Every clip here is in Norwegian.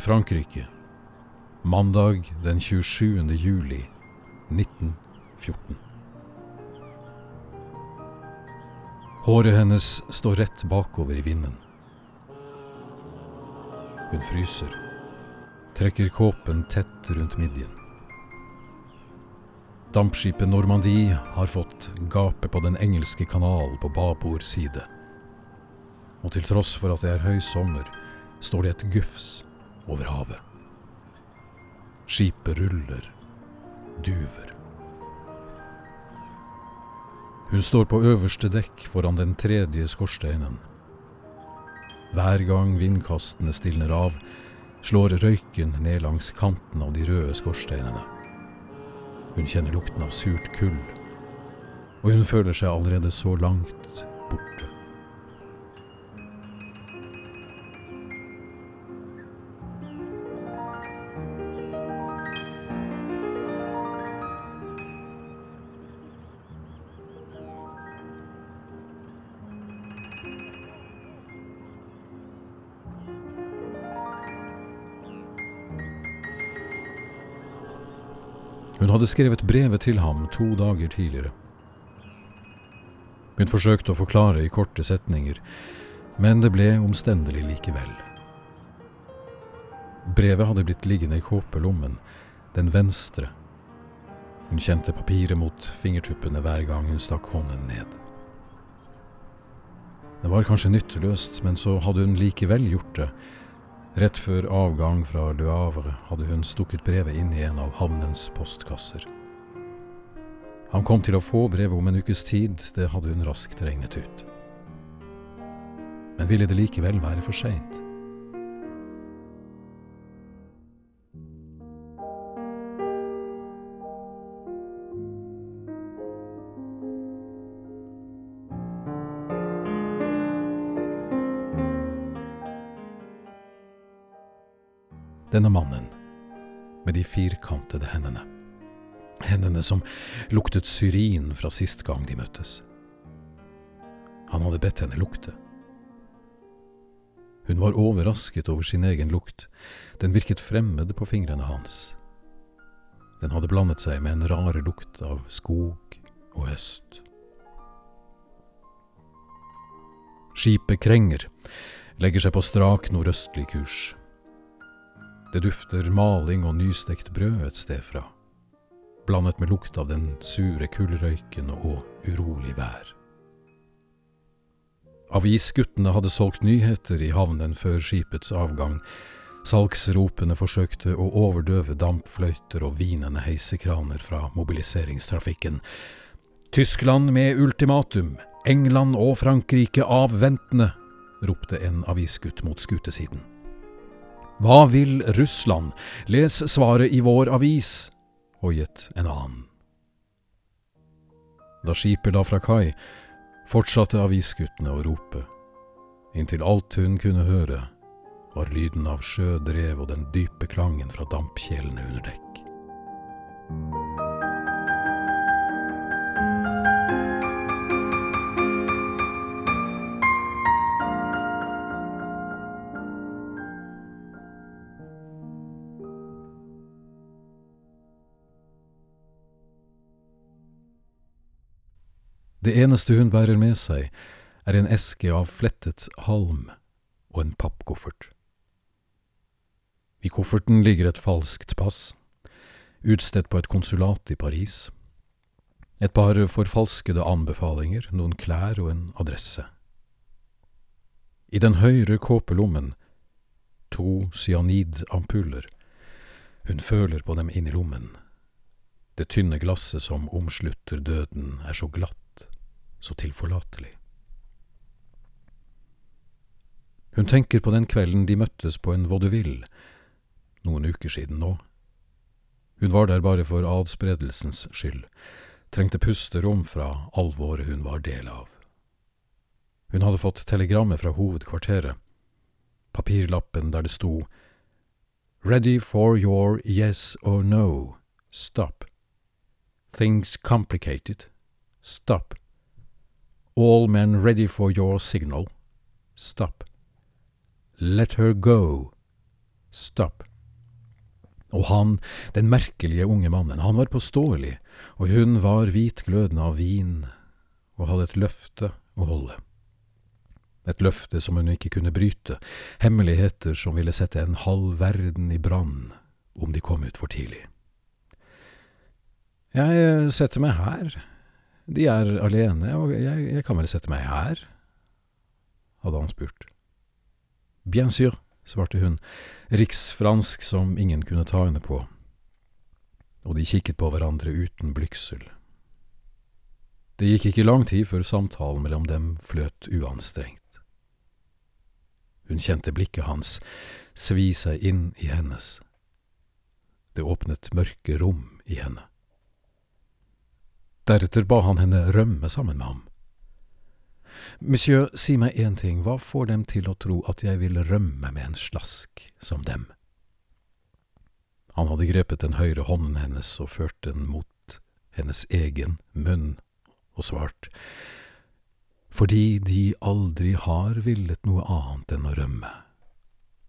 I Frankrike. Mandag den 27. juli 1914. Håret hennes står rett bakover i vinden. Hun fryser, trekker kåpen tett rundt midjen. Dampskipet Normandie har fått gape på den engelske kanalen på babord side. Og til tross for at det er høy sommer, står det et gufs over havet. Skipet ruller, duver. Hun står på øverste dekk foran den tredje skorsteinen. Hver gang vindkastene stilner av, slår røyken ned langs kanten av de røde skorsteinene. Hun kjenner lukten av surt kull, og hun føler seg allerede så langt borte. Hun hadde skrevet brevet til ham to dager tidligere. Hun forsøkte å forklare i korte setninger, men det ble omstendelig likevel. Brevet hadde blitt liggende i kåpelommen, den venstre. Hun kjente papiret mot fingertuppene hver gang hun stakk hånden ned. Det var kanskje nytteløst, men så hadde hun likevel gjort det, Rett før avgang fra Le Havre hadde hun stukket brevet inn i en av havnens postkasser. Han kom til å få brevet om en ukes tid, det hadde hun raskt regnet ut. Men ville det likevel være for seint? Denne mannen med de firkantede hendene. Hendene som luktet syrin fra sist gang de møttes. Han hadde bedt henne lukte. Hun var overrasket over sin egen lukt, den virket fremmed på fingrene hans. Den hadde blandet seg med en rar lukt av skog og høst. Skipet krenger, legger seg på strak nordøstlig kurs. Det dufter maling og nystekt brød et sted fra, blandet med lukt av den sure kullrøyken og urolig vær. Avisguttene hadde solgt nyheter i havnen før skipets avgang. Salgsropene forsøkte å overdøve dampfløyter og hvinende heisekraner fra mobiliseringstrafikken. Tyskland med ultimatum, England og Frankrike avventende, ropte en avisgutt mot skutesiden. Hva vil Russland? Les svaret i vår avis, og gitt en annen. Da skipet la fra kai, fortsatte avisguttene å rope, inntil alt hun kunne høre, var lyden av sjødrev og den dype klangen fra dampkjelene under dekk. Det eneste hun bærer med seg, er en eske av flettet halm og en pappkoffert. I kofferten ligger et falskt pass, utstedt på et konsulat i Paris, et par forfalskede anbefalinger, noen klær og en adresse. I den høyre kåpelommen to cyanidampuller. Hun føler på dem inni lommen. Det tynne glasset som omslutter døden, er så glatt så tilforlatelig. Hun tenker på den kvelden de møttes på en vaudeville, noen uker siden nå. Hun var der bare for adspredelsens skyld, trengte pusterom fra alvoret hun var del av. Hun hadde fått telegrammet fra hovedkvarteret, papirlappen der det sto Ready for your yes or no, stop. Things complicated, stop. All men ready for your signal. Stop. Let her go. Stop. Og han, den merkelige unge mannen, han var påståelig, og hun var hvitglødende av vin og hadde et løfte å holde. Et løfte som hun ikke kunne bryte, hemmeligheter som ville sette en halv verden i brann om de kom ut for tidlig. Jeg setter meg her, de er alene, og jeg, jeg kan vel sette meg her, hadde han spurt. Bien sûr, svarte hun, riksfransk som ingen kunne ta henne på, og de kikket på hverandre uten blygsel. Det gikk ikke lang tid før samtalen mellom dem fløt uanstrengt. Hun kjente blikket hans svi seg inn i hennes. Det åpnet mørke rom i henne. Deretter ba han henne rømme sammen med ham. Monsieur, si meg én ting, hva får dem til å tro at jeg vil rømme med en slask som dem? Han hadde grepet den høyre hånden hennes og ført den mot hennes egen munn og svart, fordi de aldri har villet noe annet enn å rømme,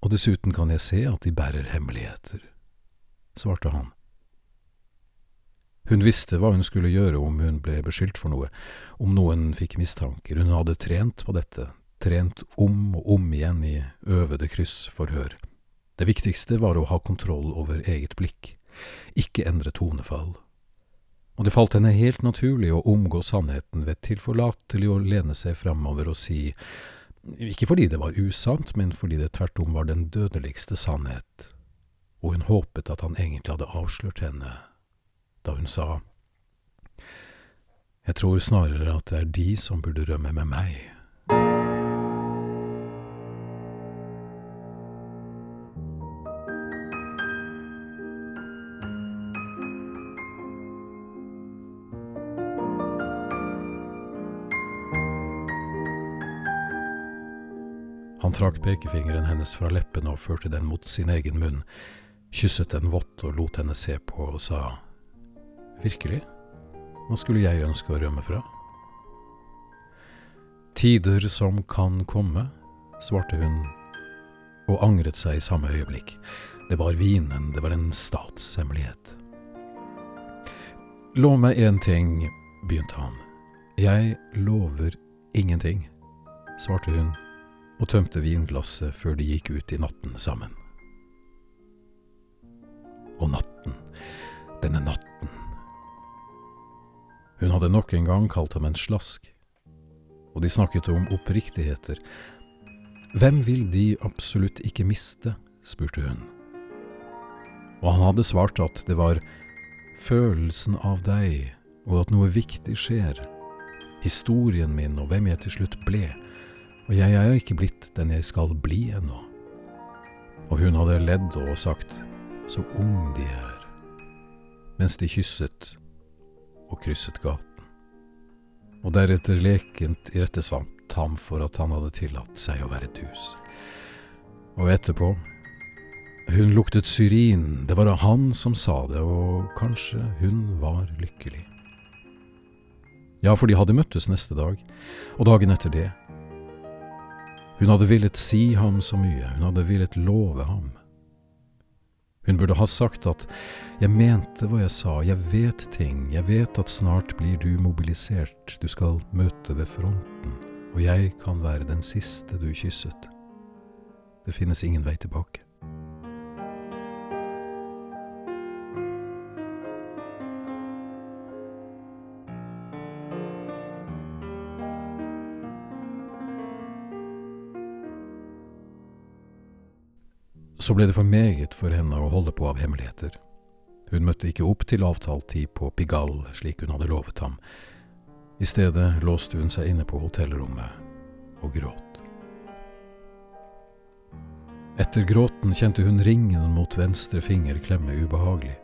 og dessuten kan jeg se at de bærer hemmeligheter, svarte han. Hun visste hva hun skulle gjøre om hun ble beskyldt for noe, om noen fikk mistanker, hun hadde trent på dette, trent om og om igjen i øvede kryssforhør. Det viktigste var å ha kontroll over eget blikk, ikke endre tonefall. Og det falt henne helt naturlig å omgå sannheten ved tilforlatelig å lene seg framover og si, ikke fordi det var usant, men fordi det tvert om var den dødeligste sannhet, og hun håpet at han egentlig hadde avslørt henne da hun sa Jeg tror snarere at det er de som burde rømme med meg. Han trakk pekefingeren hennes fra leppene og førte den mot sin egen munn, kysset den vått og lot henne se på og sa Virkelig? Hva skulle jeg ønske å rømme fra? Tider som kan komme, svarte hun, og angret seg i samme øyeblikk. Det var vinen, det var en statshemmelighet. Lov meg én ting, begynte han. Jeg lover ingenting, svarte hun og tømte vinglasset før de gikk ut i natten sammen. Og natten, denne natten hun hadde nok en gang kalt ham en slask, og de snakket om oppriktigheter. Hvem vil de absolutt ikke miste? spurte hun. Og han hadde svart at det var følelsen av deg, og at noe viktig skjer, historien min og hvem jeg til slutt ble, og jeg er ikke blitt den jeg skal bli ennå. Og hun hadde ledd og sagt, så ung de er, mens de kysset og krysset gaten. Og deretter lekent irettesatt ham for at han hadde tillatt seg å være dus. Og etterpå Hun luktet syrin, det var han som sa det, og kanskje hun var lykkelig. Ja, for de hadde møttes neste dag, og dagen etter det. Hun hadde villet si ham så mye, hun hadde villet love ham. Hun burde ha sagt at jeg mente hva jeg sa, jeg vet ting, jeg vet at snart blir du mobilisert, du skal møte ved fronten, og jeg kan være den siste du kysset. Det finnes ingen vei tilbake. Så ble det for meget for henne å holde på av hemmeligheter. Hun møtte ikke opp til avtalt tid på Pigalle slik hun hadde lovet ham. I stedet låste hun seg inne på hotellrommet og gråt. Etter gråten kjente hun ringen mot venstre finger klemme ubehagelig,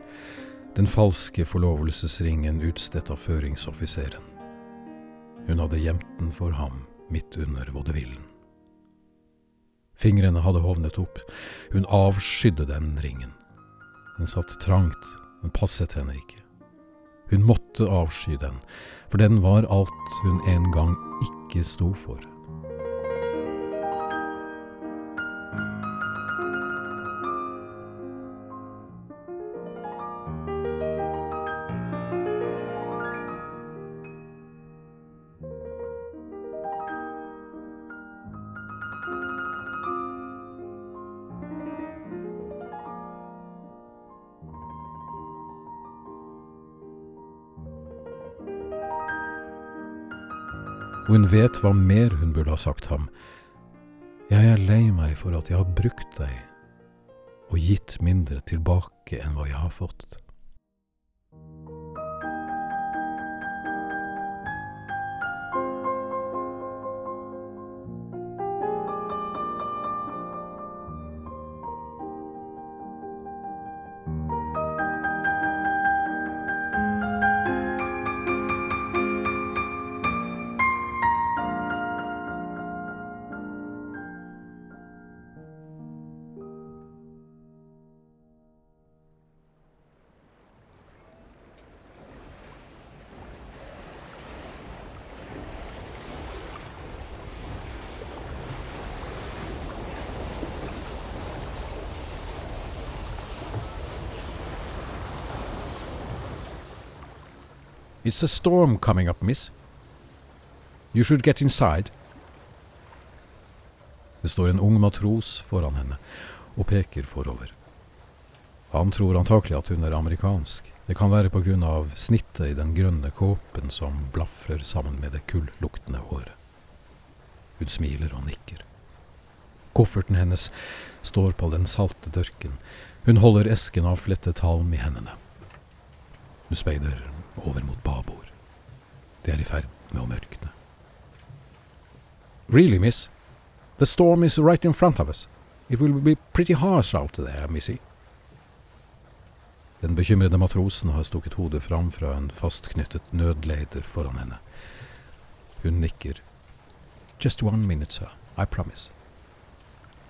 den falske forlovelsesringen utstedt av føringsoffiseren. Hun hadde gjemt den for ham midt under vaudevillen. Fingrene hadde hovnet opp. Hun avskydde den ringen. Den satt trangt, den passet henne ikke. Hun måtte avsky den, for den var alt hun en gang ikke sto for. Hun vet hva mer hun burde ha sagt ham. Jeg er lei meg for at jeg har brukt deg og gitt mindre tilbake enn hva jeg har fått. It's a storm coming up, miss. You should get inside. Det står en ung matros foran henne og peker forover. Han tror antakelig at hun er amerikansk. Det kan være på grunn av snittet i den grønne kåpen som blafrer sammen med det kulluktende håret. Hun smiler og nikker. Kofferten hennes står på den salte dørken. Hun holder esken av flettet halm i hendene. Hun speider over mot babord. Det er i ferd med å mørkne. Really, miss? The storm is right in front of us. It will be pretty harsh out there, missy. Den bekymrede matrosen har stukket hodet fram fra en fastknyttet nødleder foran henne. Hun nikker. Just one minute, sir. I promise.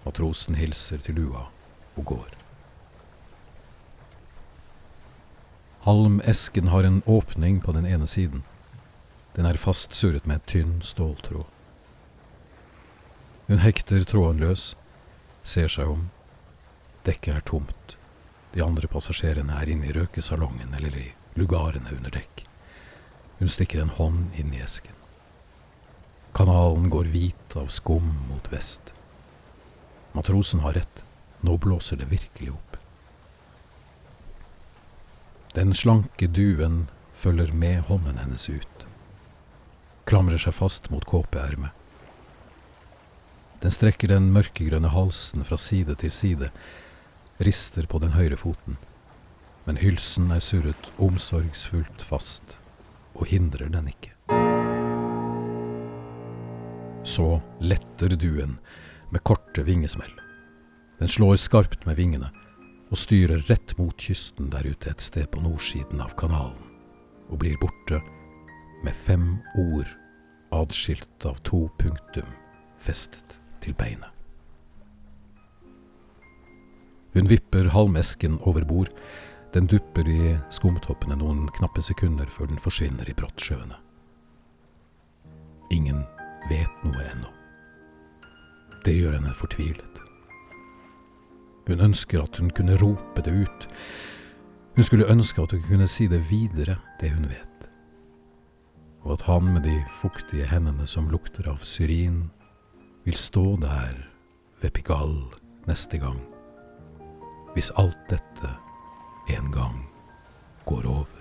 Matrosen hilser til lua og går. Halmesken har en åpning på den ene siden. Den er fastsurret med tynn ståltråd. Hun hekter tråden løs, ser seg om. Dekket er tomt. De andre passasjerene er inne i røkesalongen eller i lugarene under dekk. Hun stikker en hånd inn i esken. Kanalen går hvit av skum mot vest. Matrosen har rett. Nå blåser det virkelig opp. Den slanke duen følger med hånden hennes ut. Klamrer seg fast mot kåpeermet. Den strekker den mørkegrønne halsen fra side til side, rister på den høyre foten, men hylsen er surret omsorgsfullt fast og hindrer den ikke. Så letter duen med korte vingesmell. Den slår skarpt med vingene og styrer rett mot kysten der ute et sted på nordsiden av kanalen, og blir borte med fem ord adskilt av to punktum festet til beinet. Hun vipper halmesken over bord. Den dupper i skumtoppene noen knappe sekunder før den forsvinner i brottsjøene. Ingen vet noe ennå. Det gjør henne fortvilet. Hun ønsker at hun kunne rope det ut. Hun skulle ønske at hun kunne si det videre, det hun vet. Og at han med de fuktige hendene som lukter av syrin, vil stå der ved Pigalle neste gang, hvis alt dette en gang går over.